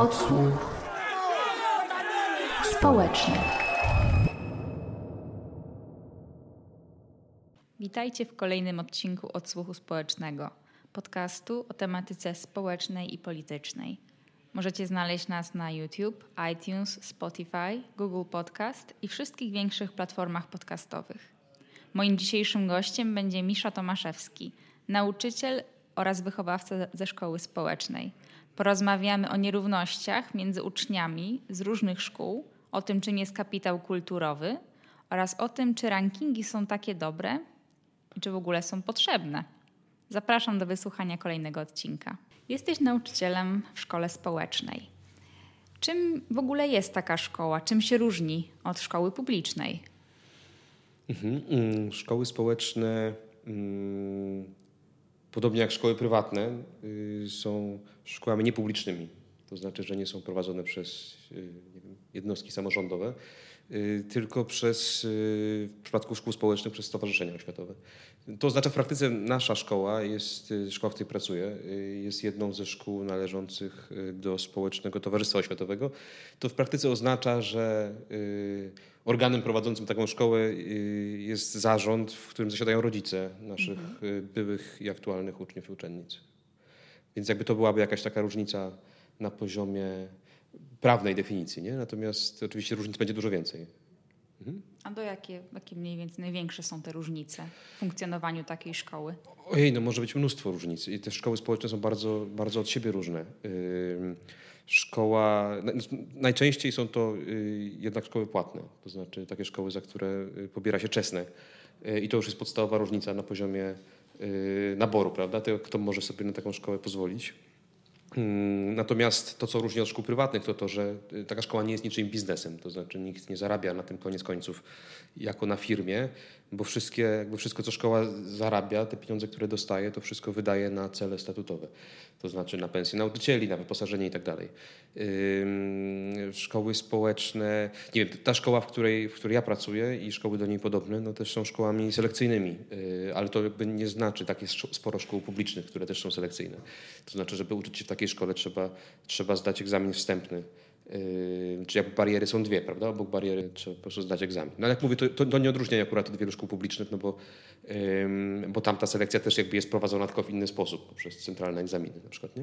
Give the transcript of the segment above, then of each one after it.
Odsłuch społeczny. Witajcie w kolejnym odcinku Odsłuchu Społecznego, podcastu o tematyce społecznej i politycznej. Możecie znaleźć nas na YouTube, iTunes, Spotify, Google Podcast i wszystkich większych platformach podcastowych. Moim dzisiejszym gościem będzie Misza Tomaszewski, nauczyciel oraz wychowawca ze szkoły społecznej. Porozmawiamy o nierównościach między uczniami z różnych szkół, o tym, czym jest kapitał kulturowy oraz o tym, czy rankingi są takie dobre i czy w ogóle są potrzebne. Zapraszam do wysłuchania kolejnego odcinka. Jesteś nauczycielem w szkole społecznej. Czym w ogóle jest taka szkoła? Czym się różni od szkoły publicznej? Mhm, mm, szkoły społeczne, mm, podobnie jak szkoły prywatne, y, są szkołami niepublicznymi. To znaczy, że nie są prowadzone przez y, jednostki samorządowe, y, tylko przez, w przypadku szkół społecznych, przez stowarzyszenia oświatowe. To oznacza w praktyce nasza szkoła, jest, szkoła, w której pracuję, jest jedną ze szkół należących do Społecznego Towarzystwa Oświatowego. To w praktyce oznacza, że organem prowadzącym taką szkołę y, jest zarząd, w którym zasiadają rodzice naszych mhm. Y, byłych i aktualnych uczniów i uczennic. Więc jakby to byłaby jakaś taka różnica na poziomie prawnej definicji, nie? Natomiast oczywiście różnic będzie dużo więcej. Mhm. A do jakie, jakie mniej więcej największe są te różnice w funkcjonowaniu takiej szkoły? Ojej, no może być mnóstwo różnic i te szkoły społeczne są bardzo, bardzo od siebie różne. Yy szkoła, najczęściej są to y, jednak szkoły płatne, to znaczy takie szkoły, za które y, pobiera się czesne. Y, I to już jest podstawowa różnica na poziomie naboru, prawda? Tego, kto może sobie na taką szkołę pozwolić. Mm, natomiast to, co różni od szkół prywatnych, to to, że taka szkoła nie jest niczym biznesem. To znaczy nikt nie zarabia na tym koniec końców jako na firmie, bo wszystkie, jakby wszystko, co szkoła zarabia, te pieniądze, które dostaje, to wszystko wydaje na cele statutowe. To znaczy na pensje nauczycieli, na wyposażenie i tak dalej. Szkoły społeczne, nie wiem, ta szkoła, w której, w której ja pracuję i szkoły do niej podobne, no też są szkołami selekcyjnymi, yy, ale to jakby nie znaczy, tak jest sporo szkół publicznych, które też są selekcyjne. To znaczy, żeby uczyć się w takiej szkole trzeba, trzeba zdać egzamin wstępny czy jakby bariery są dwie, prawda? Obok bariery trzeba po prostu zdać egzamin. No ale jak mówię, to, to, to nie odróżnia akurat od wielu szkół publicznych, no bo, yy, bo tam ta selekcja też jakby jest prowadzona tylko w inny sposób, poprzez centralne egzaminy na przykład, nie?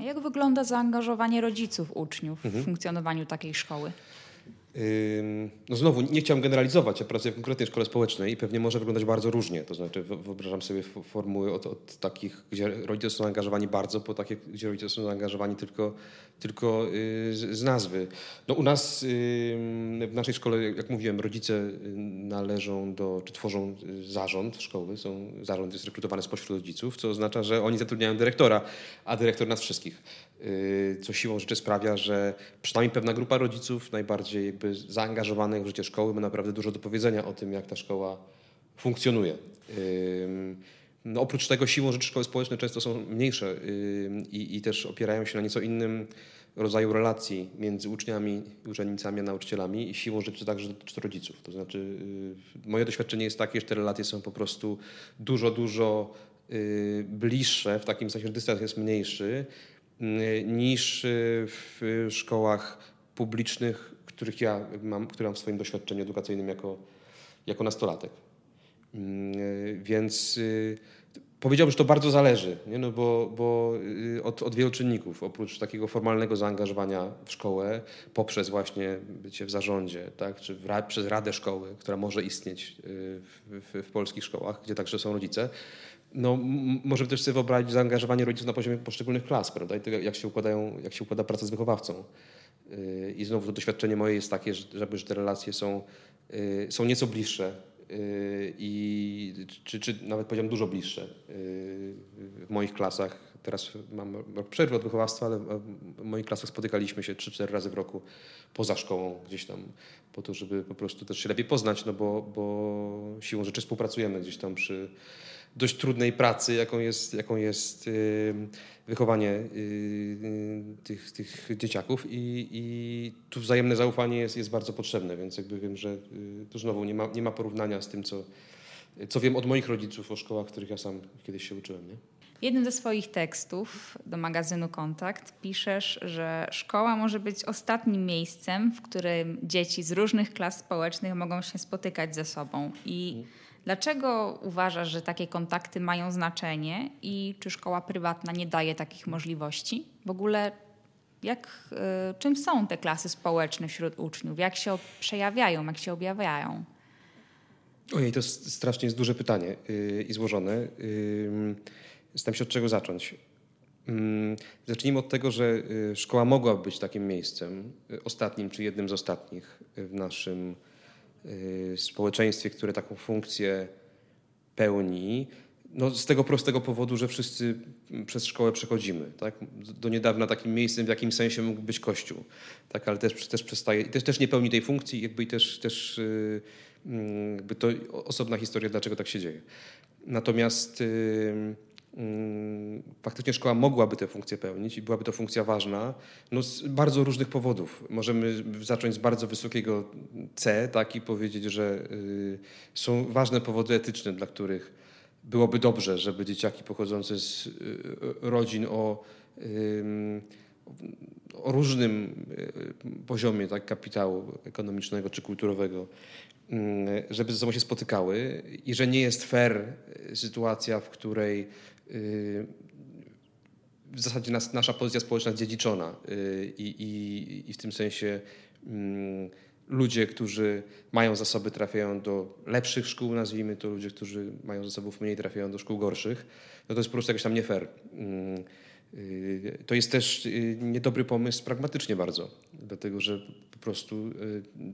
A jak wygląda zaangażowanie rodziców uczniów w mhm. funkcjonowaniu takiej szkoły? No znowu, nie chciałem generalizować, ja pracuję w konkretnej szkole społecznej i pewnie może wyglądać bardzo różnie. To znaczy, wyobrażam sobie formuły od, od takich, gdzie rodzice są zaangażowani bardzo, po takie, gdzie rodzice są zaangażowani tylko, tylko y, z, nazwy. No u nas w naszej szkole, jak mówiłem, rodzice należą do, czy tworzą zarząd szkoły. Są, zarząd jest rekrutowany spośród rodziców, co oznacza, że oni zatrudniają dyrektora, a dyrektor nas wszystkich. Y, co siłą rzeczy sprawia, że przynajmniej pewna grupa rodziców, najbardziej jakby zaangażowanych w życie szkoły, ma naprawdę dużo do powiedzenia o tym, jak ta szkoła funkcjonuje. No, oprócz tego siłą rzeczy szkoły społeczne często są mniejsze i, i też opierają się na nieco innym rodzaju relacji między uczniami, uczennicami a nauczycielami i siłą rzeczy także dotyczy rodziców. To znaczy y, moje doświadczenie jest takie, że te relacje są po prostu dużo, dużo y, bliższe, w takim sensie, że dystans jest mniejszy, niż y, w szkołach publicznych, których ja mam, które mam w swoim doświadczeniu edukacyjnym jako, jako nastolatek. Mm, więc y, powiedziałbym, że to bardzo zależy, nie? No bo, bo y, od, od wielu czynników. Oprócz takiego formalnego zaangażowania w szkołę, poprzez właśnie bycie w zarządzie, tak? czy w, przez radę szkoły, która może istnieć w, w, w polskich szkołach, gdzie także są rodzice, no, możemy też sobie wyobrazić zaangażowanie rodziców na poziomie poszczególnych klas, prawda? I jak się, układają, jak się układa praca z wychowawcą. Yy, I znowu to doświadczenie moje jest takie, że, że te relacje są, yy, są nieco bliższe yy, i czy, czy nawet powiedziałem dużo bliższe w moich klasach. Teraz mam rok przerwy od wychowawstwa, ale w moich klasach spotykaliśmy się 3-4 razy w roku poza szkołą gdzieś tam po to, żeby po prostu też się lepiej poznać, no bo, bo siłą rzeczy współpracujemy gdzieś tam przy dość trudnej pracy, jaką jest, jaką jest wychowanie tych, tych dzieciaków i, i tu wzajemne zaufanie jest, jest bardzo potrzebne, więc jakby wiem, że y, tu znowu nie ma, nie ma porównania z tym, co, co wiem od moich rodziców o szkołach, których ja sam kiedyś się uczyłem. Nie? W jednym ze swoich tekstów do magazynu Kontakt piszesz, że szkoła może być ostatnim miejscem, w którym dzieci z różnych klas społecznych mogą się spotykać ze sobą. I dlaczego uważasz, że takie kontakty mają znaczenie i czy szkoła prywatna nie daje takich możliwości? W ogóle jak, y, czym są te klasy społeczne wśród uczniów? Jak się przejawiają, jak się objawiają? Ojej, to strasznie jest duże pytanie yy, i złożone. Yy, Zastanawiam się od czego zacząć. Zacznijmy od tego, że y, szkoła mogła być takim miejscem, y, ostatnim czy jednym z ostatnich w naszym y, społeczeństwie, które taką funkcję pełni. No, z tego prostego powodu, że wszyscy przez szkołę przechodzimy. Tak? Do niedawna takim miejscem w jakimś sensie mógł być Kościół, tak? ale też, też przestaje, też, też nie pełni tej funkcji, jakby i też, też mm, jakby to osobna historia, dlaczego tak się dzieje. Natomiast Mm, faktycznie szkoła mogłaby tę funkcję pełnić i byłaby to funkcja ważna no z bardzo różnych powodów. Możemy zacząć z bardzo wysokiego C tak, i powiedzieć, że y, są ważne powody etyczne, dla których byłoby dobrze, żeby dzieciaki pochodzące z y, rodzin o, o różnym y, poziomie tak, kapitału ekonomicznego czy kulturowego, żeby ze sobą się spotykały i że nie jest fair sytuacja, w której w zasadzie nas, nasza pozycja społeczna dziedziczona y, i, i, i w tym sensie mm, ludzie, którzy mają zasoby, trafiają do lepszych szkół, nazwijmy to, ludzie, którzy mają zasobów mniej, trafiają do szkół gorszych, no to jest po prostu jakoś tam nie fair. Mm, y, to jest też y, niedobry pomysł pragmatycznie bardzo, dlatego że po prostu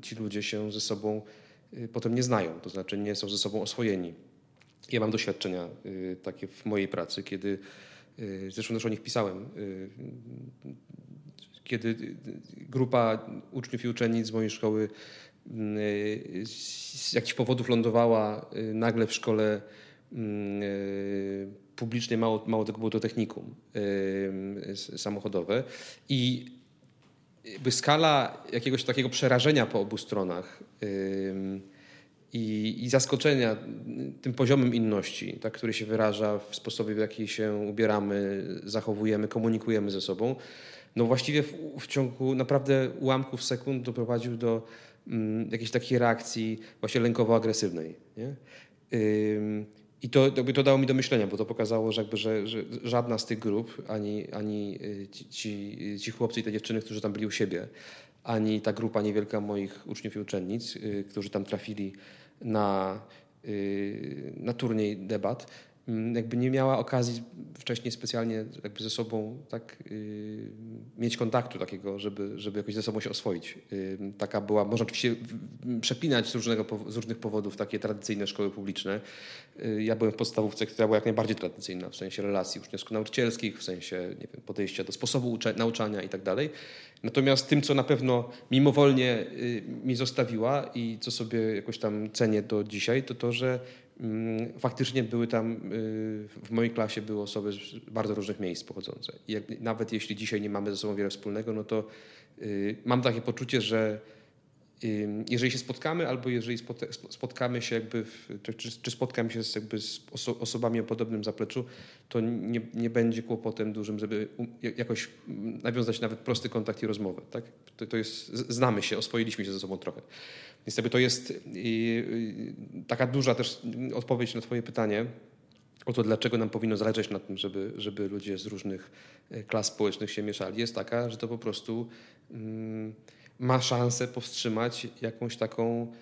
ci ludzie się ze sobą potem nie znają, to znaczy nie są ze sobą oswojeni. Ja mam doświadczenia y, takie w mojej pracy, kiedy, y, zresztą też o nich pisałem, y, kiedy grupa uczniów i uczennic z mojej szkoły z jakichś powodów lądowała nagle w szkole publicznej, mało, mało tego było to technikum samochodowe. I skala jakiegoś takiego przerażenia po obu stronach i, i zaskoczenia tym poziomem inności, tak, który się wyraża w sposobie, w jaki się ubieramy, zachowujemy, komunikujemy ze sobą, no właściwie w, w ciągu naprawdę ułamków sekund doprowadził do mm, jakiejś takiej reakcji właśnie lękowo-agresywnej. Nie? Ym, i to, to dało mi do myślenia, bo to pokazało, że, jakby, że, że żadna z tych grup, ani, ani y, ci, ci, ci chłopcy i te dziewczyny, którzy tam byli u siebie, ani ta grupa niewielka moich uczniów i uczennic, yy, którzy tam trafili na, y, na turniej debat, jakby nie miała okazji wcześniej specjalnie jakby ze sobą tak yy, mieć kontaktu takiego, żeby, żeby jakoś ze sobą się oswoić. Yy, taka była, można oczywiście przepinać z, różnego, z różnych powodów takie tradycyjne szkoły publiczne. Yy, ja byłem w podstawówce, która była jak najbardziej tradycyjna w sensie relacji uczniowsko-nauczycielskich, w sensie nie wiem, podejścia do sposobu nauczania i tak dalej. Natomiast tym, co na pewno mimowolnie y, mi zostawiła i co sobie jakoś tam cenię do dzisiaj, to to, że mm, faktycznie były tam, y, w mojej klasie były osoby z bardzo różnych miejsc pochodzące. I nawet jeśli dzisiaj nie mamy ze sobą wiele wspólnego, no to y, mam takie poczucie, że jeżeli się spotkamy, albo jeżeli spotkamy się jakby, w, czy, czy spotkamy się z, jakby z oso osobami o podobnym zapleczu, to nie, nie będzie kłopotem dużym, żeby jakoś nawiązać nawet prosty kontakt i rozmowę. Tak? To, to jest, znamy się, oswoiliśmy się ze sobą trochę. Więc jakby to jest taka duża też odpowiedź na twoje pytanie o to, dlaczego nam powinno zależeć na tym, żeby, żeby ludzie z różnych e, klas społecznych się mieszali, jest taka, że to po prostu... Mm, ma szansę powstrzymać jakąś taką,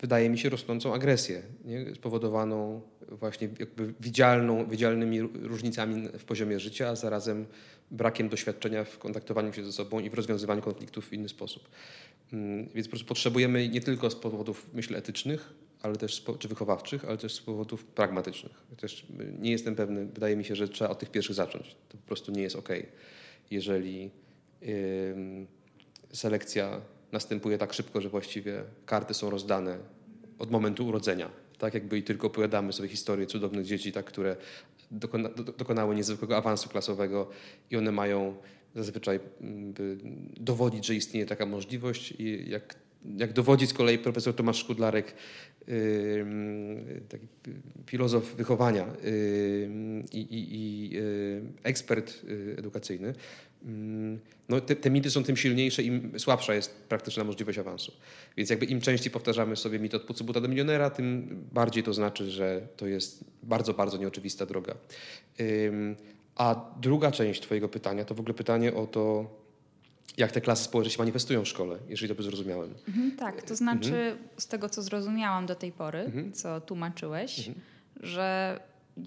wydaje mi się, rosnącą agresję, nie? spowodowaną właśnie jakby widzialną, widzialnymi różnicami w poziomie życia, a zarazem brakiem doświadczenia w kontaktowaniu się ze sobą i w rozwiązywaniu konfliktów w inny sposób. Więc po prostu potrzebujemy nie tylko z powodów, myślę, etycznych, ale też czy wychowawczych, ale też z powodów pragmatycznych. Też nie jestem pewny, wydaje mi się, że trzeba od tych pierwszych zacząć. To po prostu nie jest ok, jeżeli selekcja następuje tak szybko, że właściwie karty są rozdane od momentu urodzenia. Tak jakby i tylko opowiadamy sobie historię cudownych dzieci, tak, które dokona, dokonały niezwykłego awansu klasowego i one mają zazwyczaj dowodzić, że istnieje taka możliwość i jak jak dowodzi z kolei profesor Tomasz Szkudlarek, taki filozof wychowania i, i, i ekspert edukacyjny, no te, te, mity są tym silniejsze, im słabsza jest praktyczna możliwość awansu. Więc jakby im częściej powtarzamy sobie mit od Pucubuta do milionera, tym bardziej to znaczy, że to jest bardzo, bardzo nieoczywista droga. A druga część Twojego pytania to w ogóle pytanie o to, jak te klasy społeczne się manifestują w szkole, jeżeli dobrze zrozumiałem. Mhm, tak, to znaczy mhm. z tego, co zrozumiałam do tej pory, mhm. co tłumaczyłeś, mhm. że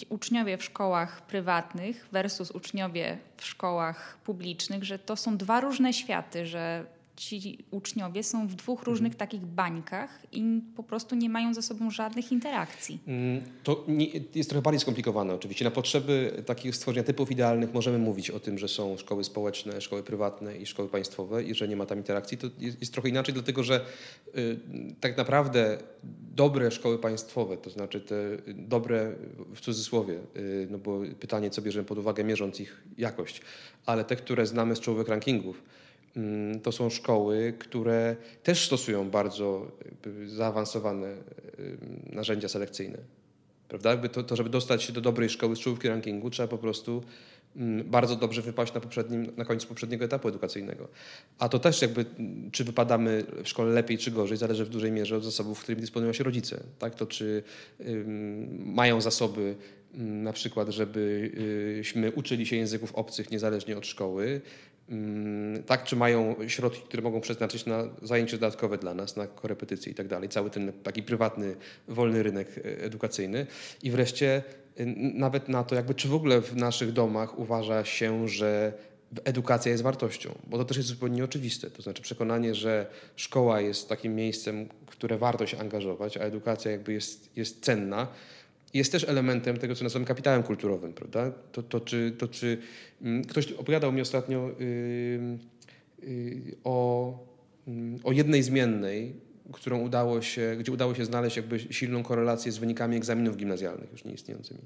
uczniowie w szkołach prywatnych versus uczniowie w szkołach publicznych, że to są dwa różne światy, że ci uczniowie są w dwóch różnych mhm. takich bańkach i po prostu nie mają ze sobą żadnych interakcji. Mm, to nie, jest trochę bardziej skomplikowane oczywiście. Na potrzeby takich stworzenia typów idealnych możemy mówić o tym, że są szkoły społeczne, szkoły prywatne i szkoły państwowe i że nie ma tam interakcji. To jest, jest trochę inaczej, dlatego że y, tak naprawdę dobre szkoły państwowe, to znaczy te dobre w cudzysłowie, y, no bo pytanie, co bierzemy pod uwagę, mierząc ich jakość, ale te, które znamy z czołowych rankingów, to są szkoły, które też stosują bardzo zaawansowane narzędzia selekcyjne. Prawda? To, to, żeby dostać się do dobrej szkoły z czołówki rankingu, trzeba po prostu mm, bardzo dobrze wypaść na, poprzednim, na końcu poprzedniego etapu edukacyjnego. A to też jakby, czy wypadamy w szkole lepiej czy gorzej, zależy w dużej mierze od zasobów, którymi dysponują się rodzice. Tak? To czy mają zasoby na przykład, żebyśmy uczyli się języków obcych niezależnie od szkoły, Mm, tak, czy mają środki, które mogą przeznaczyć na zajęcia dodatkowe dla nas, na korepetycje i tak dalej, cały ten taki prywatny, wolny rynek e, edukacyjny. I wreszcie nawet na to, jakby czy w ogóle w naszych domach uważa się, że edukacja jest wartością, bo to też jest zupełnie oczywiste. To znaczy przekonanie, że szkoła jest takim miejscem, które warto się angażować, a edukacja jakby jest, jest cenna, jest też elementem tego, co nazywamy kapitałem kulturowym, prawda? To, to, czy, to czy mm, ktoś opowiadał mi ostatnio yy, yy, o, yy, o jednej zmiennej, którą udało się, gdzie udało się znaleźć jakby silną korelację z wynikami egzaminów gimnazjalnych już nieistniejącymi.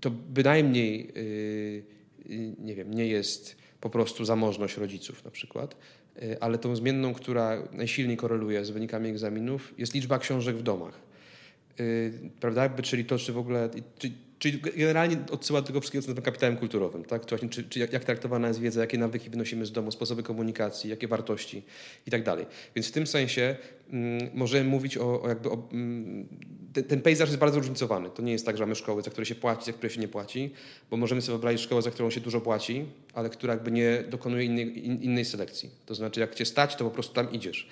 To bynajmniej y, y, nie wiem, nie jest po prostu zamożność rodziców na przykład, y, ale tą zmienną, która najsilniej koreluje z wynikami egzaminów jest liczba książek w domach. Y, prawda? Jakby, czyli to, czy w ogóle, czy, czyli generalnie odsyła do tego wszystkiego, co kapitałem kulturowym, tak? Czy, czy, czy jak, traktowana jest wiedza, jakie nawyki wynosimy z domu, sposoby komunikacji, jakie wartości i tak dalej. Więc w tym sensie mm, możemy mówić o, o jakby o, mm, ten, ten pejzaż jest bardzo różnicowany. To nie jest tak, że mamy szkoły, za które się płaci, za które się nie płaci, bo możemy sobie wyobrazić szkołę, za którą się dużo płaci, ale która jakby nie dokonuje innej, in, innej selekcji. To znaczy, jak cię stać, to po prostu tam idziesz.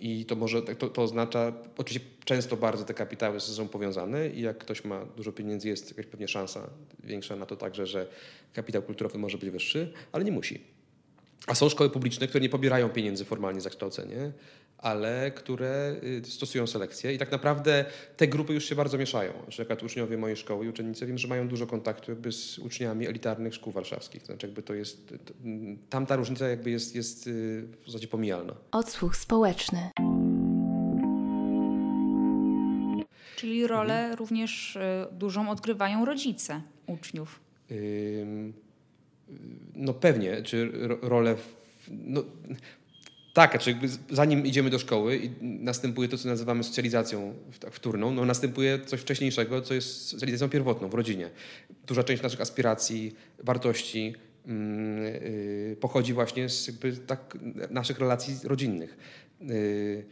I to może to, to, oznacza, oczywiście często bardzo te kapitały są powiązane i jak ktoś ma dużo pieniędzy, jest jakaś pewnie szansa większa na to także, że kapitał kulturowy może być wyższy, ale nie musi. A są szkoły publiczne, które nie pobierają pieniędzy formalnie za kształcenie, ale które y, stosują selekcję i tak naprawdę te grupy już się bardzo mieszają. Na przykład uczniowie mojej szkoły i uczennice wiem, że mają dużo kontaktu jakby z uczniami elitarnych szkół warszawskich. Znaczy jakby to jest, tam ta różnica jakby jest, jest y, w zasadzie pomijalna. Odsłuch społeczny. Czyli rolę mhm. również y, dużą odgrywają rodzice uczniów. No pewnie, czy rolę... W, no, tak, znaczy jakby zanim idziemy do szkoły i następuje to, co nazywamy socjalizacją tak, wtórną, no następuje coś wcześniejszego, co jest socjalizacją pierwotną w rodzinie. Duża część naszych aspiracji, wartości yy, pochodzi właśnie z jakby tak, naszych relacji rodzinnych. Yy,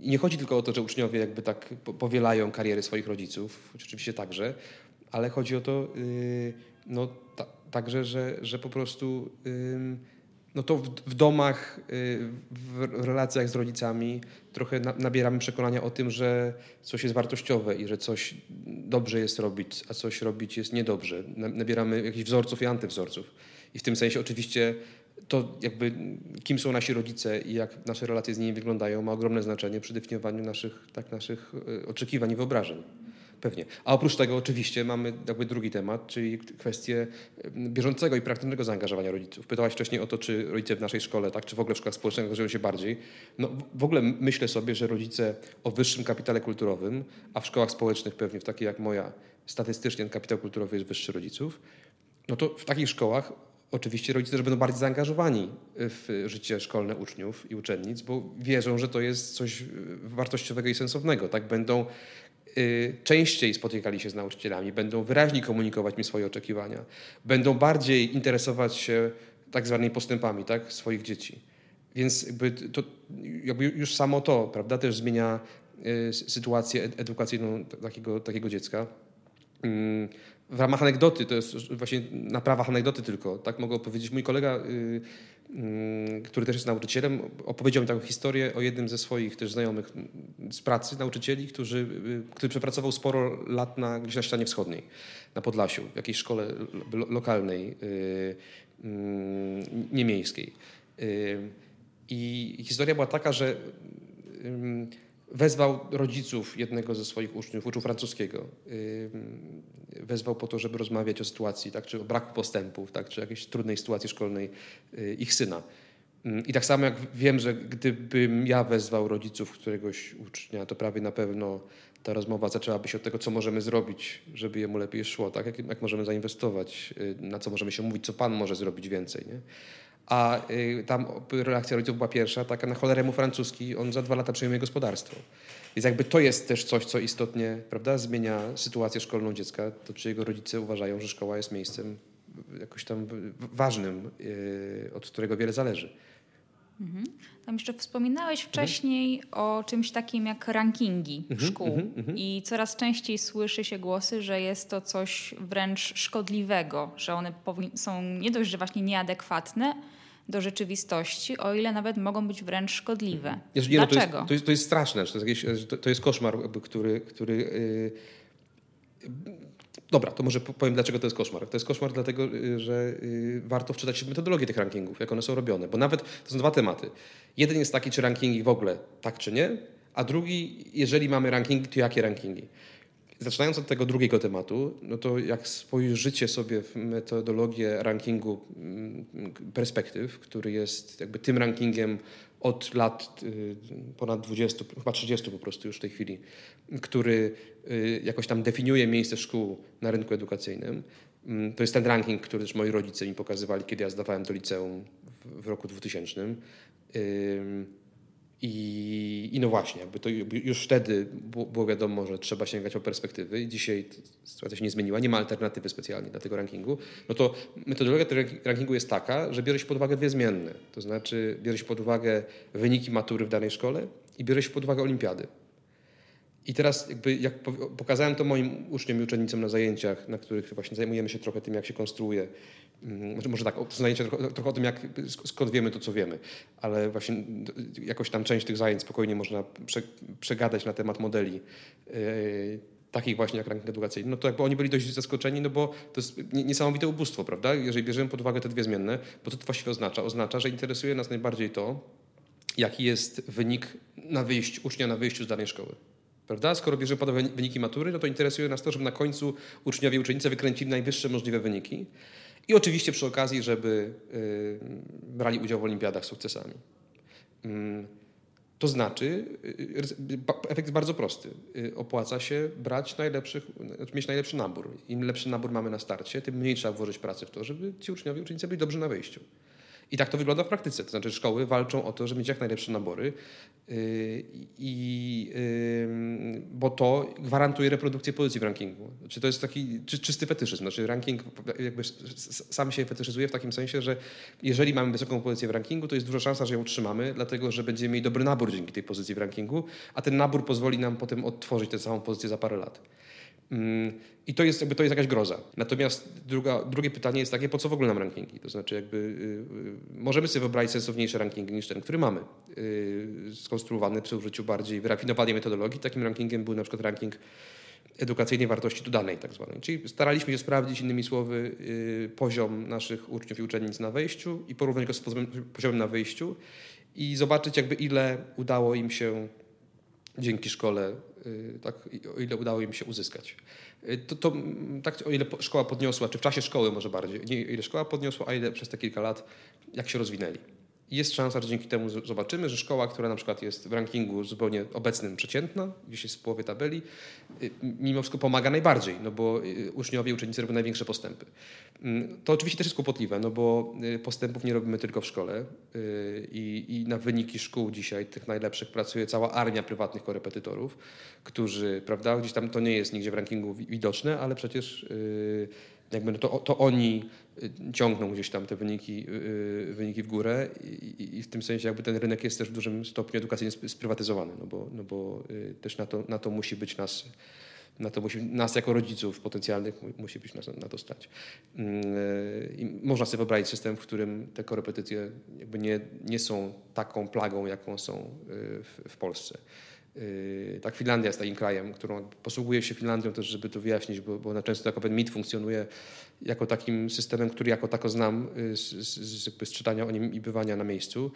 nie chodzi tylko o to, że uczniowie jakby tak powielają kariery swoich rodziców, oczywiście także, ale chodzi o to yy, no, ta, także, że, że po prostu no to w, w domach, y, w relacjach z rodzicami trochę na, nabieramy przekonania o tym, że coś jest wartościowe i że coś dobrze jest robić, a coś robić jest niedobrze. Nabieramy jakichś wzorców i antywzorców. I w tym sensie oczywiście to jakby kim są nasi rodzice i jak nasze relacje z nimi wyglądają ma ogromne znaczenie przy definiowaniu naszych, tak, naszych y, oczekiwań i wyobrażeń. Pewnie. A oprócz tego oczywiście mamy jakby drugi temat, czyli kwestię bieżącego i praktycznego zaangażowania rodziców. Pytałaś wcześniej o to, czy rodzice w naszej szkole, tak, czy w ogóle w szkołach społecznych angażują się bardziej. No, w ogóle myślę sobie, że rodzice o wyższym kapitale kulturowym, a w szkołach społecznych pewnie w takiej jak moja, statystycznie ten kapitał kulturowy jest wyższy rodziców, no to w takich szkołach oczywiście rodzice też będą bardziej zaangażowani w życie szkolne uczniów i uczennic, bo wierzą, że to jest coś wartościowego i sensownego. Tak będą częściej spotykali się z nauczycielami, będą wyraźniej komunikować mi swoje oczekiwania, będą bardziej interesować się tak zwanymi postępami tak, swoich dzieci. Więc jakby to, jakby już samo to prawda, też zmienia y, sytuację edukacyjną takiego, takiego dziecka. Mm, w ramach anegdoty, to jest właśnie na prawach anegdoty tylko, tak mogę opowiedzieć. Mój kolega, y, y, który też jest nauczycielem, opowiedział mi taką historię o jednym ze swoich też znajomych z pracy, nauczycieli, którzy, y, który przepracował sporo lat na, gdzieś na ścianie wschodniej, na Podlasiu, w jakiejś szkole lo, lokalnej, mm, niemiejskiej. I historia była taka, że wezwał rodziców jednego ze swoich uczniów, uczył francuskiego. Wezwał po to, żeby rozmawiać o sytuacji, tak, czy o braku postępów, tak, czy jakiejś trudnej sytuacji szkolnej y, ich syna. I tak samo jak wiem, że gdybym ja wezwał rodziców któregoś ucznia, to prawie na pewno ta rozmowa zaczęłaby się od tego, co możemy zrobić, żeby jemu lepiej szło, tak? jak, jak możemy zainwestować, y, na co możemy się mówić, co Pan może zrobić więcej. Nie? A y, tam reakcja rodziców była pierwsza, taka na cholerę mu francuski, on za dwa lata przejmuje gospodarstwo. Więc jakby to jest też coś, co istotnie prawda, zmienia sytuację szkolną dziecka, to czy jego rodzice uważają, że szkoła jest miejscem jakoś tam ważnym, y, od którego wiele zależy. Mhm. Tam jeszcze wspominałeś wcześniej mhm. o czymś takim jak rankingi mhm, szkół mhm, mhm. i coraz częściej słyszy się głosy, że jest to coś wręcz szkodliwego, że one są nie dość, że właśnie nieadekwatne, do rzeczywistości, o ile nawet mogą być wręcz szkodliwe. Dlaczego? No to, jest, to, jest, to jest straszne, to jest, jakieś, to, jest koszmar, który, który yy... Dobra, to może powiem, dlaczego to jest koszmar. To jest koszmar dlatego, y, że y, warto wczytać się w metodologię tych rankingów, jak one są robione. Bo nawet to są dwa tematy. Jeden jest taki, czy rankingi w ogóle tak czy nie, a drugi, jeżeli mamy rankingi, to jakie rankingi. Zaczynając od tego drugiego tematu, no to jak spojrzycie sobie w metodologię rankingu mm, perspektyw, który jest jakby tym rankingiem od lat y, ponad 20, chyba 30 po prostu już w tej chwili, który y, jakoś tam definiuje miejsce szkół na rynku edukacyjnym. Mm, to jest ten ranking, który też moi rodzice mi pokazywali, kiedy ja zdawałem do liceum w, roku 2000. I, I, no właśnie, jakby to już wtedy było wiadomo, że trzeba sięgać o perspektywy dzisiaj sytuacja się nie zmieniła, nie ma alternatywy specjalnie dla tego rankingu, no to metodologia tego rankingu jest taka, że bierze się pod uwagę dwie zmienne. To znaczy bierze się pod uwagę wyniki matury w danej szkole i bierze się pod uwagę olimpiady. I teraz jakby jak pokazałem to moim uczniom i uczennicom na zajęciach, na których właśnie zajmujemy się trochę tym, jak się konstruuje Mm, może tak, to zajęcie trochę, trochę, o tym, jak, skąd wiemy to, co wiemy, ale właśnie jakoś tam część tych zajęć spokojnie można prze, przegadać na temat modeli yy, takich właśnie jak ranking edukacyjny, no to jakby oni byli dość zaskoczeni, no bo to jest niesamowite ubóstwo, prawda? Jeżeli bierzemy pod uwagę te dwie zmienne, bo to, to właściwie oznacza? Oznacza, że interesuje nas najbardziej to, jaki jest wynik na wyjściu, ucznia na wyjściu z danej szkoły. Prawda? Skoro bierzemy pod uwagę wyniki matury, no to interesuje nas to, żeby na końcu uczniowie i uczennice wykręcili najwyższe możliwe wyniki. I oczywiście przy okazji, żeby y, brali udział w olimpiadach z sukcesami. Mm, to znaczy, y, efekt jest bardzo prosty. Y, opłaca się brać najlepszych, mieć najlepszy nabór. Im lepszy nabór mamy na starcie, tym mniej trzeba włożyć pracy w to, żeby ci uczniowie, uczennice byli dobrzy na wejściu. I tak to wygląda w praktyce. To znaczy szkoły walczą o to, żeby mieć jak najlepsze nabory, yy, i, bo to gwarantuje reprodukcję pozycji w rankingu. Znaczy to jest taki czysty fetyszyzm. Znaczy ranking jakby sam się fetyszyzuje w takim sensie, że jeżeli mamy wysoką pozycję w rankingu, to jest duża szansa, że ją utrzymamy, dlatego że będziemy mieli dobry nabór dzięki tej pozycji w rankingu, a ten nabór pozwoli nam potem odtworzyć tę samą pozycję za parę lat. Mm, I to jest, jakby, to jest jakaś groza. Natomiast druga, drugie pytanie jest takie, po co w ogóle nam rankingi? To znaczy, jakby yy, możemy sobie wyobrazić sensowniejsze rankingi niż ten, który mamy. Yy, skonstruowany przy użyciu bardziej wyrafinowanej metodologii. Takim rankingiem był na przykład ranking edukacyjnej wartości dodanej tak zwanej. Czyli staraliśmy się sprawdzić, innymi słowy, poziom naszych uczniów i uczennic na wejściu i porównać go z poziomem na wyjściu i zobaczyć jakby ile udało im się dzięki szkole, y, tak, o ile udało im się uzyskać. Y, to, to, tak, o ile szkoła podniosła, czy w czasie szkoły może bardziej, nie ile szkoła podniosła, a ile przez te kilka lat, jak się rozwinęli. Jest szansa, że dzięki temu zobaczymy, że szkoła, która na przykład jest w rankingu zupełnie obecnym przeciętna, gdzieś jest w połowie tabeli, y, mimo wszystko pomaga najbardziej, no bo y, uczniowie, uczennice robią największe postępy. Mm, to oczywiście też jest kłopotliwe, no bo y, postępów nie robimy tylko w szkole i, i na wyniki szkół dzisiaj, tych najlepszych, pracuje cała armia prywatnych korepetytorów, którzy, prawda, gdzieś tam to nie jest nigdzie w rankingu widoczne, ale przecież jakby no to, to oni y, ciągną gdzieś tam te wyniki, yy, wyniki w górę I, i, w tym sensie jakby ten rynek jest też w dużym stopniu edukacyjnie sprywatyzowany, no bo, no bo też na to, na to musi być nas, na to musi, nas jako rodziców potencjalnych musi być nas na to stać. Yy, I można sobie wyobrazić system, w którym te korepetycje jakby nie, nie są taką plagą, jaką są y, w, w Polsce. Yy, tak, Finlandia jest takim krajem, którą posługuje się Finlandią też, żeby to wyjaśnić, bo, bo ona często jako pewien mit funkcjonuje jako takim systemem, który jako tako znam yy, z, z, z czytania o nim i bywania na miejscu.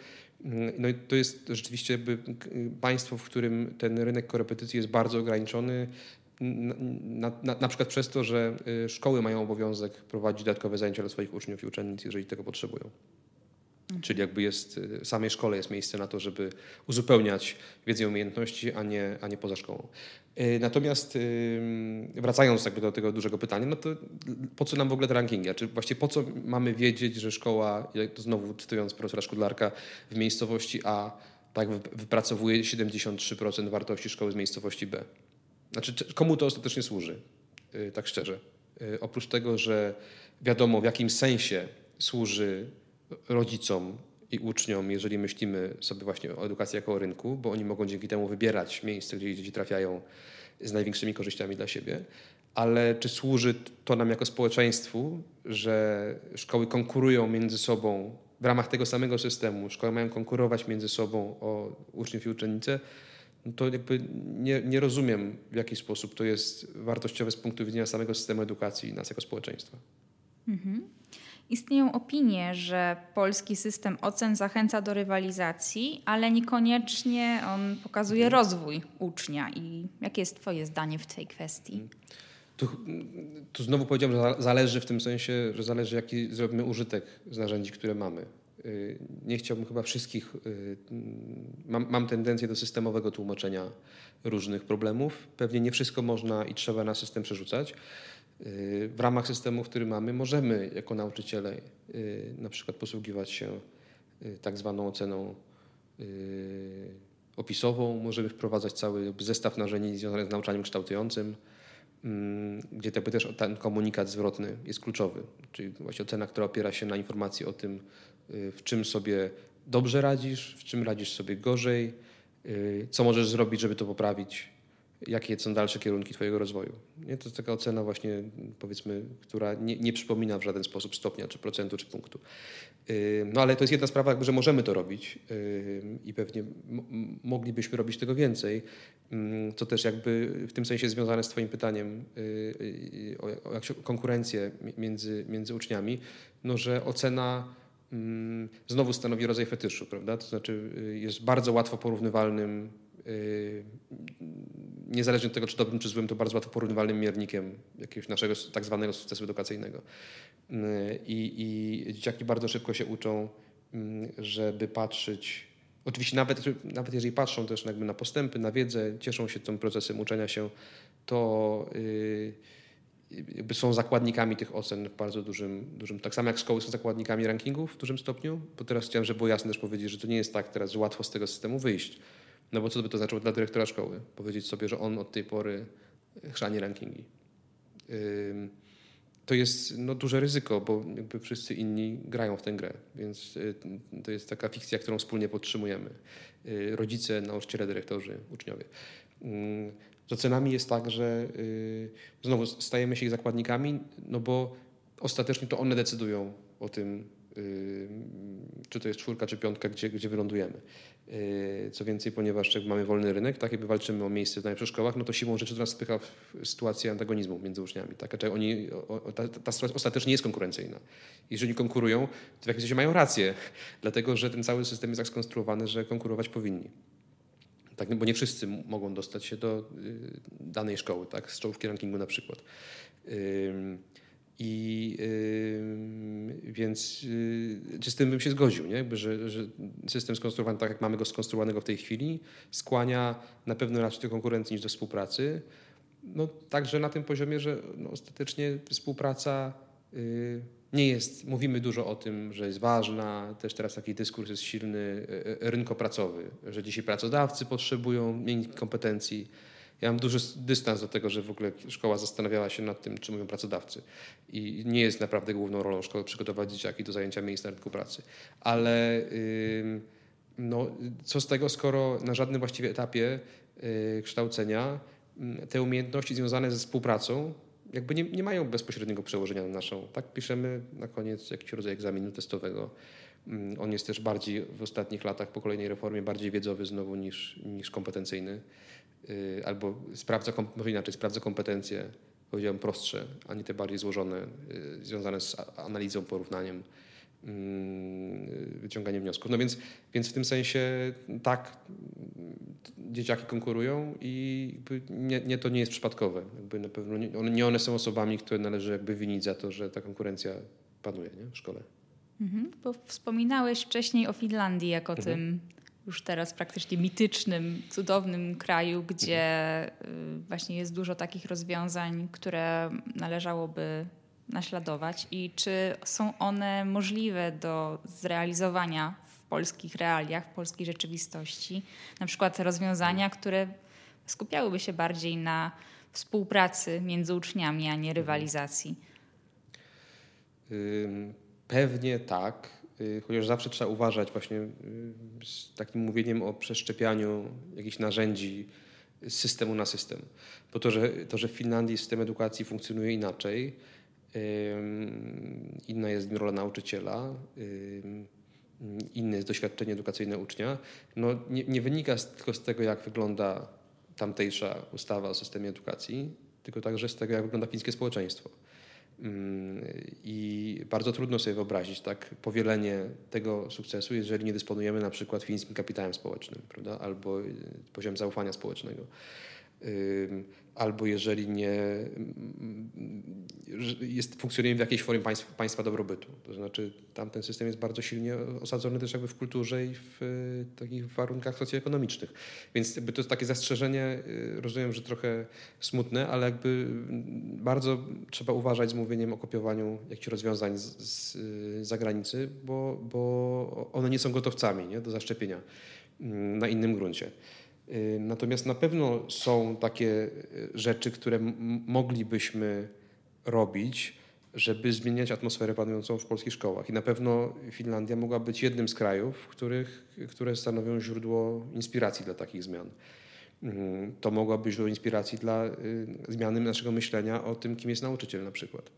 Yy, no i to jest rzeczywiście jakby państwo, w którym ten rynek korepetycji jest bardzo ograniczony, na, na, na, przykład przez to, że szkoły mają obowiązek prowadzić dodatkowe zajęcia dla swoich uczniów i uczennic, jeżeli tego potrzebują. Czyli jakby jest, w y, samej szkole jest miejsce na to, żeby uzupełniać wiedzę i umiejętności, a nie, a nie poza szkołą. Y, natomiast wracając jakby do tego dużego pytania, no to po co nam w ogóle te rankingi? Czy właściwie po co mamy wiedzieć, że szkoła, to znowu cytując profesora Szkudlarka, w miejscowości A tak wypracowuje 73% wartości szkoły z miejscowości B? Znaczy, komu to ostatecznie służy? Y, tak szczerze. Oprócz tego, że wiadomo w jakim sensie służy rodzicom i uczniom, jeżeli myślimy sobie właśnie o edukacji jako o rynku, bo oni mogą dzięki temu wybierać miejsce, gdzie dzieci trafiają z największymi korzyściami dla siebie. Ale czy służy to nam jako społeczeństwu, że szkoły konkurują między sobą w ramach tego samego systemu, szkoły mają konkurować między sobą o uczniów i uczennice, no to jakby nie, nie rozumiem, w jaki sposób to jest wartościowe z punktu widzenia samego systemu edukacji nas jako społeczeństwa. Mhm. Istnieją opinie, że polski system ocen zachęca do rywalizacji, ale niekoniecznie on pokazuje mhm. rozwój ucznia. I jakie jest Twoje zdanie w tej kwestii? Mhm. Tu, tu znowu powiedziałem, że zależy w tym sensie, że zależy, jaki zrobimy użytek z narzędzi, które mamy. Y, nie chciałbym chyba wszystkich. Y, mam, mam tendencję do systemowego tłumaczenia różnych problemów. Pewnie nie wszystko można i trzeba na system przerzucać w ramach systemu, który mamy, możemy jako nauczyciele y, na przykład posługiwać się y, tak zwaną oceną y, opisową, możemy wprowadzać cały zestaw narzędzi związanych z nauczaniem kształtującym, mm, gdzie też ten komunikat zwrotny jest kluczowy, czyli właśnie ocena, która opiera się na informacji o tym, w czym sobie dobrze radzisz, w czym radzisz sobie gorzej, co możesz zrobić, żeby to poprawić, jakie są dalsze kierunki Twojego rozwoju. Nie? To jest taka ocena właśnie, powiedzmy, która nie, nie przypomina w żaden sposób stopnia, czy procentu, czy punktu. No ale to jest jedna sprawa, jakby, że możemy to robić i pewnie moglibyśmy robić tego więcej, co też jakby w tym sensie związane z Twoim pytaniem y, y, o, o konkurencję między, między uczniami, no że ocena znowu stanowi rodzaj fetyszu, prawda? To znaczy y, jest bardzo łatwo porównywalnym Yy, niezależnie od tego, czy dobrym, czy złym, to bardzo łatwo porównywalnym miernikiem jakiegoś naszego tak zwanego sukcesu edukacyjnego. Yy, I, I dzieciaki bardzo szybko się uczą, yy, żeby patrzeć. Oczywiście nawet, nawet jeżeli patrzą też jakby na postępy, na wiedzę, cieszą się tym procesem uczenia się, to jakby są zakładnikami tych ocen w bardzo dużym, dużym. Tak samo jak szkoły są zakładnikami rankingów w dużym stopniu, bo teraz chciałem, żeby było jasne też powiedzieć, że to nie jest tak teraz, łatwo z tego systemu wyjść no bo co by to znaczyło dla dyrektora szkoły? Powiedzieć sobie, że on od tej pory chrzani rankingi. To jest no, duże ryzyko, bo jakby wszyscy inni grają w tę grę, więc y, to jest taka fikcja, którą wspólnie podtrzymujemy. Y, rodzice, nauczyciele, dyrektorzy, uczniowie. Z ocenami jest tak, że y, znowu stajemy się ich zakładnikami, no bo ostatecznie to one decydują o tym, czy to jest czwórka, czy piątka, gdzie, gdzie wylądujemy. Yy, co więcej, ponieważ mamy wolny rynek, tak jakby walczymy o miejsce w najlepszych szkołach, no to siłą rzeczy to nas spycha w sytuację antagonizmu między uczniami. Tak? Znaczy oni, ta, ta sytuacja ostatecznie jest konkurencyjna. Jeżeli konkurują, to w jakimś sensie mają rację, dlatego że ten cały system jest tak skonstruowany, że konkurować powinni. Tak, bo nie wszyscy mogą dostać się do y, danej szkoły, tak? z czołówki rankingu na przykład. I więc yy, z tym bym się zgodził, nie? Jakby, że, że system skonstruowany tak, jak mamy go skonstruowanego w tej chwili, skłania na pewno raczej do konkurencji niż do współpracy. No, także na tym poziomie, że no, ostatecznie współpraca yy, nie jest, mówimy dużo o tym, że jest ważna, też teraz taki dyskurs jest silny, yy, rynkopracowy, że dzisiaj pracodawcy potrzebują mieć kompetencji, ja mam duży dystans do tego, że w ogóle szkoła zastanawiała się nad tym, czy mówią pracodawcy. I nie jest naprawdę główną rolą szkoły przygotować dzieciaki do zajęcia miejsc na rynku pracy. Ale no, co z tego, skoro na żadnym właściwie etapie y, kształcenia te umiejętności związane ze współpracą jakby nie, nie mają bezpośredniego przełożenia na naszą. Tak piszemy na koniec jakiś rodzaj egzaminu testowego. On jest też bardziej w ostatnich latach po kolejnej reformie bardziej wiedzowy znowu niż, niż kompetencyjny. Y, albo sprawdza, może inaczej, sprawdza kompetencje, powiedziałem prostsze, a nie te bardziej złożone, y, związane z analizą, porównaniem, mm, wyciąganiem wniosków. No więc, więc w tym sensie tak, dzieciaki konkurują i nie, nie, to nie jest przypadkowe. Jakby na pewno nie one, nie one są osobami, które należy jakby winić za to, że ta konkurencja panuje nie? w szkole. Mhm, bo wspominałeś wcześniej o Finlandii jako mhm. tym już teraz praktycznie mitycznym, cudownym kraju, gdzie y, właśnie jest dużo takich rozwiązań, które należałoby naśladować i czy są one możliwe do zrealizowania w polskich realiach, w polskiej rzeczywistości. Na przykład rozwiązania, które skupiałyby się bardziej na współpracy między uczniami, a nie rywalizacji. Pewnie tak chociaż zawsze trzeba uważać właśnie y, z takim mówieniem o przeszczepianiu jakichś narzędzi z systemu na system. Bo to, że, to, że w Finlandii system edukacji funkcjonuje inaczej, inna jest rola nauczyciela, inne jest doświadczenie edukacyjne ucznia, no nie, nie wynika tylko z tego, jak wygląda tamtejsza ustawa o systemie edukacji, tylko także z tego, jak wygląda fińskie społeczeństwo. I bardzo trudno sobie wyobrazić tak powielenie tego sukcesu, jeżeli nie dysponujemy na przykład fińskim kapitałem społecznym, prawda? albo y, poziomem zaufania społecznego albo jeżeli nie jest, funkcjonuje w jakiejś formie państw, państwa dobrobytu. To znaczy tam ten system jest bardzo silnie osadzony też jakby w kulturze i w e, takich warunkach socjoekonomicznych. Więc jakby to jest takie zastrzeżenie, e, rozumiem, że trochę smutne, ale jakby bardzo trzeba uważać z mówieniem o kopiowaniu jakichś rozwiązań z, z zagranicy, bo, bo one nie są gotowcami nie, do zaszczepienia mm, na innym gruncie. Y, natomiast na pewno są takie y, rzeczy, które moglibyśmy robić, żeby zmieniać atmosferę panującą w polskich szkołach. I na pewno Finlandia mogła być jednym z krajów, których, które stanowią źródło inspiracji dla takich zmian. Mm, to mogła być źródło inspiracji dla y, zmiany naszego myślenia o tym, kim jest nauczyciel na przykład.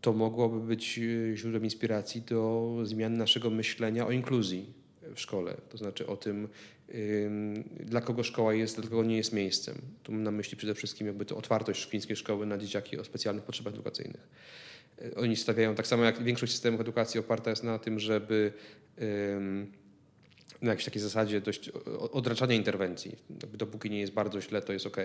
To mogłoby być źródłem inspiracji do zmiany naszego myślenia o inkluzji w szkole, to znaczy o tym, dla kogo szkoła jest, dla kogo nie jest miejscem. Tu mam na myśli przede wszystkim jakby to otwartość szklińskiej szkoły na dzieciaki o specjalnych potrzebach edukacyjnych. E, oni stawiają, tak samo jak większość systemów edukacji oparta jest na tym, żeby na jakiejś takiej zasadzie dość odraczania interwencji. Dopóki nie jest bardzo źle, to jest ok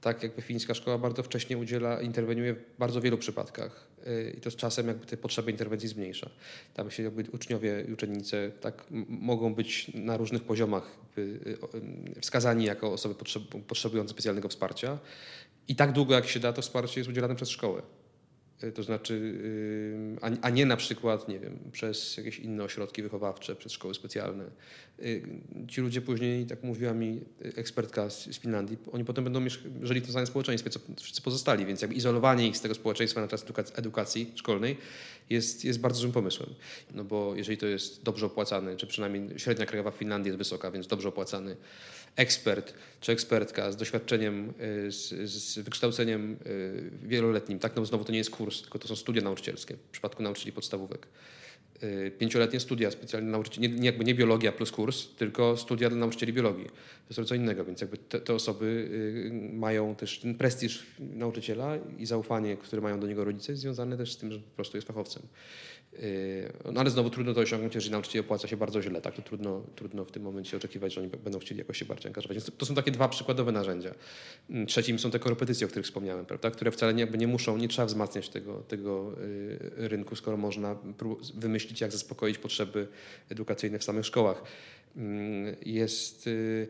tak jakby fińska szkoła bardzo wcześnie udziela, interweniuje w bardzo wielu przypadkach y, i to z czasem jakby te potrzeby interwencji zmniejsza. Tam się jakby uczniowie i uczennice tak mogą być na różnych poziomach y, wskazani jako osoby potrzebujące specjalnego wsparcia i tak długo jak się da, to wsparcie jest udzielane przez szkołę. Y, to znaczy, a nie na przykład, nie wiem, przez jakieś inne ośrodki wychowawcze, przez szkoły specjalne. Y, ci ludzie później, tak mówiła mi ekspertka z Finlandii, oni potem będą żyli w tym samym społeczeństwie, co wszyscy pozostali, więc jakby izolowanie ich z tego społeczeństwa na czas edukacji szkolnej jest, jest bardzo złym pomysłem. No bo jeżeli to jest dobrze opłacany, czy przynajmniej średnia krajowa w Finlandii jest wysoka, więc dobrze opłacany ekspert czy ekspertka z doświadczeniem, y, z, z wykształceniem y, wieloletnim, tak, no znowu to nie jest kurs, tylko to są studia nauczycielskie w przypadku nauczycieli podstawówek. Y, pięcioletnie studia specjalnie nauczycieli, nie, jakby nie biologia plus kurs, tylko studia dla nauczycieli biologii. To jest co innego, więc jakby te, te, osoby y, mają też ten prestiż nauczyciela i zaufanie, które mają do niego rodzice, związane też z tym, że po prostu jest fachowcem. Y, no ale znowu trudno to osiągnąć, jeżeli nauczyciel opłaca się bardzo źle, tak? To trudno, trudno w tym momencie oczekiwać, że oni będą chcieli jakoś się bardziej angażować. Więc to są takie dwa przykładowe narzędzia. Mm, trzecim są te korepetycje, o których wspomniałem, prawda? które wcale nie, nie muszą, nie trzeba wzmacniać tego, tego rynku, skoro można wymyślić jak zaspokoić potrzeby edukacyjne w samych szkołach. Mm, jest y,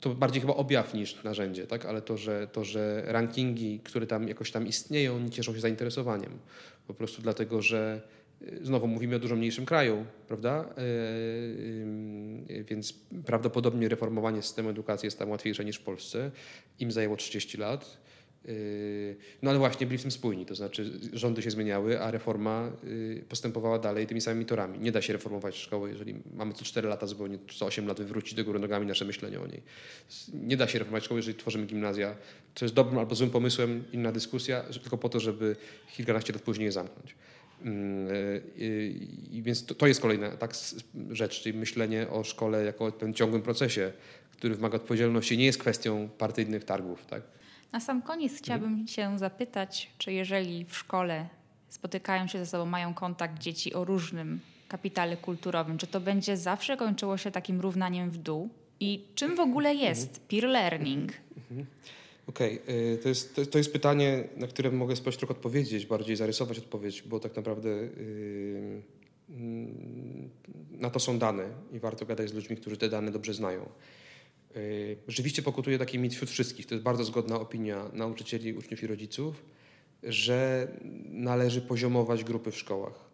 to bardziej chyba objaw niż narzędzie, tak? ale to że, to, że rankingi, które tam jakoś tam istnieją, nie cieszą się zainteresowaniem. Po prostu dlatego, że y, znowu mówimy o dużo mniejszym kraju, prawda? Y, więc prawdopodobnie reformowanie systemu edukacji jest tam łatwiejsze niż w Polsce. Im zajęło 30 lat. Yy, no ale właśnie byli w tym spójni, to znaczy rządy się zmieniały, a reforma yy, postępowała dalej tymi samymi torami. Nie da się reformować szkoły, jeżeli mamy co 4 lata zupełnie, co 8 lat wywrócić do góry nogami nasze myślenie o niej. Nie da się reformować szkoły, jeżeli tworzymy gimnazja, co jest dobrym albo złym pomysłem, inna dyskusja, tylko po to, żeby kilkanaście lat później je zamknąć. Yy, I więc to, to jest kolejna tak, rzecz, czyli myślenie o szkole jako o tym ciągłym procesie, który wymaga odpowiedzialności, nie jest kwestią partyjnych targów. Tak? Na sam koniec chciałabym mhm. się zapytać, czy jeżeli w szkole spotykają się ze sobą, mają kontakt dzieci o różnym kapitale kulturowym, czy to będzie zawsze kończyło się takim równaniem w dół? I czym w ogóle jest peer learning? Mhm. Okej, okay. to, jest, to, to, jest pytanie, na które mogę spojrzeć trochę odpowiedzieć, bardziej zarysować odpowiedź, bo tak naprawdę yy, na to są dane i warto gadać z ludźmi, którzy te dane dobrze znają. Y, rzeczywiście pokutuje taki mit wśród wszystkich, to jest bardzo zgodna opinia nauczycieli, uczniów i rodziców, że należy poziomować grupy w szkołach.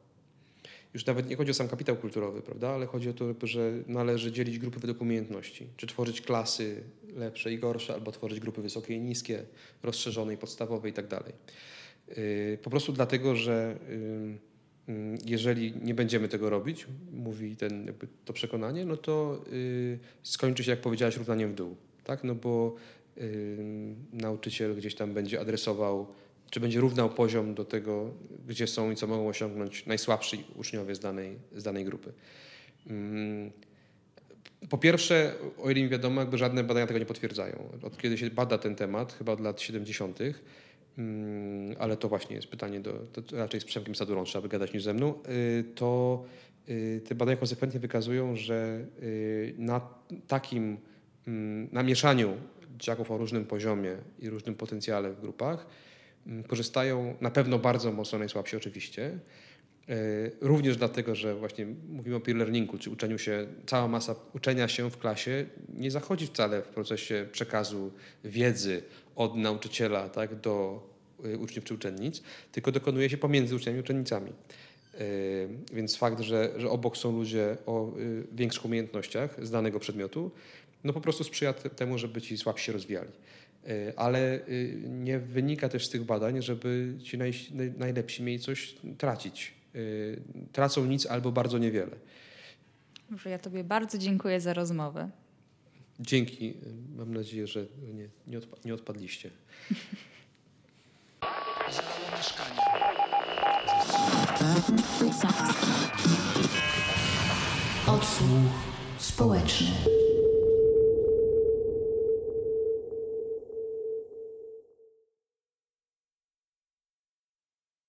Już nawet nie chodzi o sam kapitał kulturowy, prawda, ale chodzi o to, że należy dzielić grupy według umiejętności. Czy tworzyć klasy lepsze i gorsze, albo tworzyć grupy wysokie i niskie, rozszerzone i podstawowe i tak dalej. Y, po prostu dlatego, że jeżeli nie będziemy tego robić, mówi ten, to przekonanie, no to yy, skończy się, jak powiedziałaś, równaniem w dół. Tak? No bo yy, nauczyciel gdzieś tam będzie adresował, czy będzie równał poziom do tego, gdzie są i co mogą osiągnąć najsłabsi uczniowie z danej, z danej grupy. Yy. Po pierwsze, o ile mi wiadomo, jakby żadne badania tego nie potwierdzają. Od kiedy się bada ten temat, chyba od lat 70., Mm, ale to właśnie jest pytanie, do, raczej z Przemkiem Sadurą trzeba by gadać niż ze mną, y, to y, te badania konsekwentnie wykazują, że y, na takim mm, namieszaniu dzieciaków o różnym poziomie i różnym potencjale w grupach mm, korzystają na pewno bardzo mocno najsłabsi oczywiście, Również dlatego, że właśnie mówimy o peer learningu, czy uczeniu się, cała masa uczenia się w klasie nie zachodzi wcale w procesie przekazu wiedzy od nauczyciela tak, do y, uczniów czy uczennic, tylko dokonuje się pomiędzy uczniami i uczennicami. Y, więc fakt, że, że obok są ludzie o y, większych umiejętnościach z danego przedmiotu, no po prostu sprzyja temu, żeby ci słabsi się rozwijali. Ale nie wynika też z tych badań, żeby ci naj, najlepsi mieli coś tracić. Tracą nic albo bardzo niewiele. Ja Tobie bardzo dziękuję za rozmowę. Dzięki. Mam nadzieję, że nie, nie, odpa nie odpadliście. mieszkanie. Odsłuch społeczny.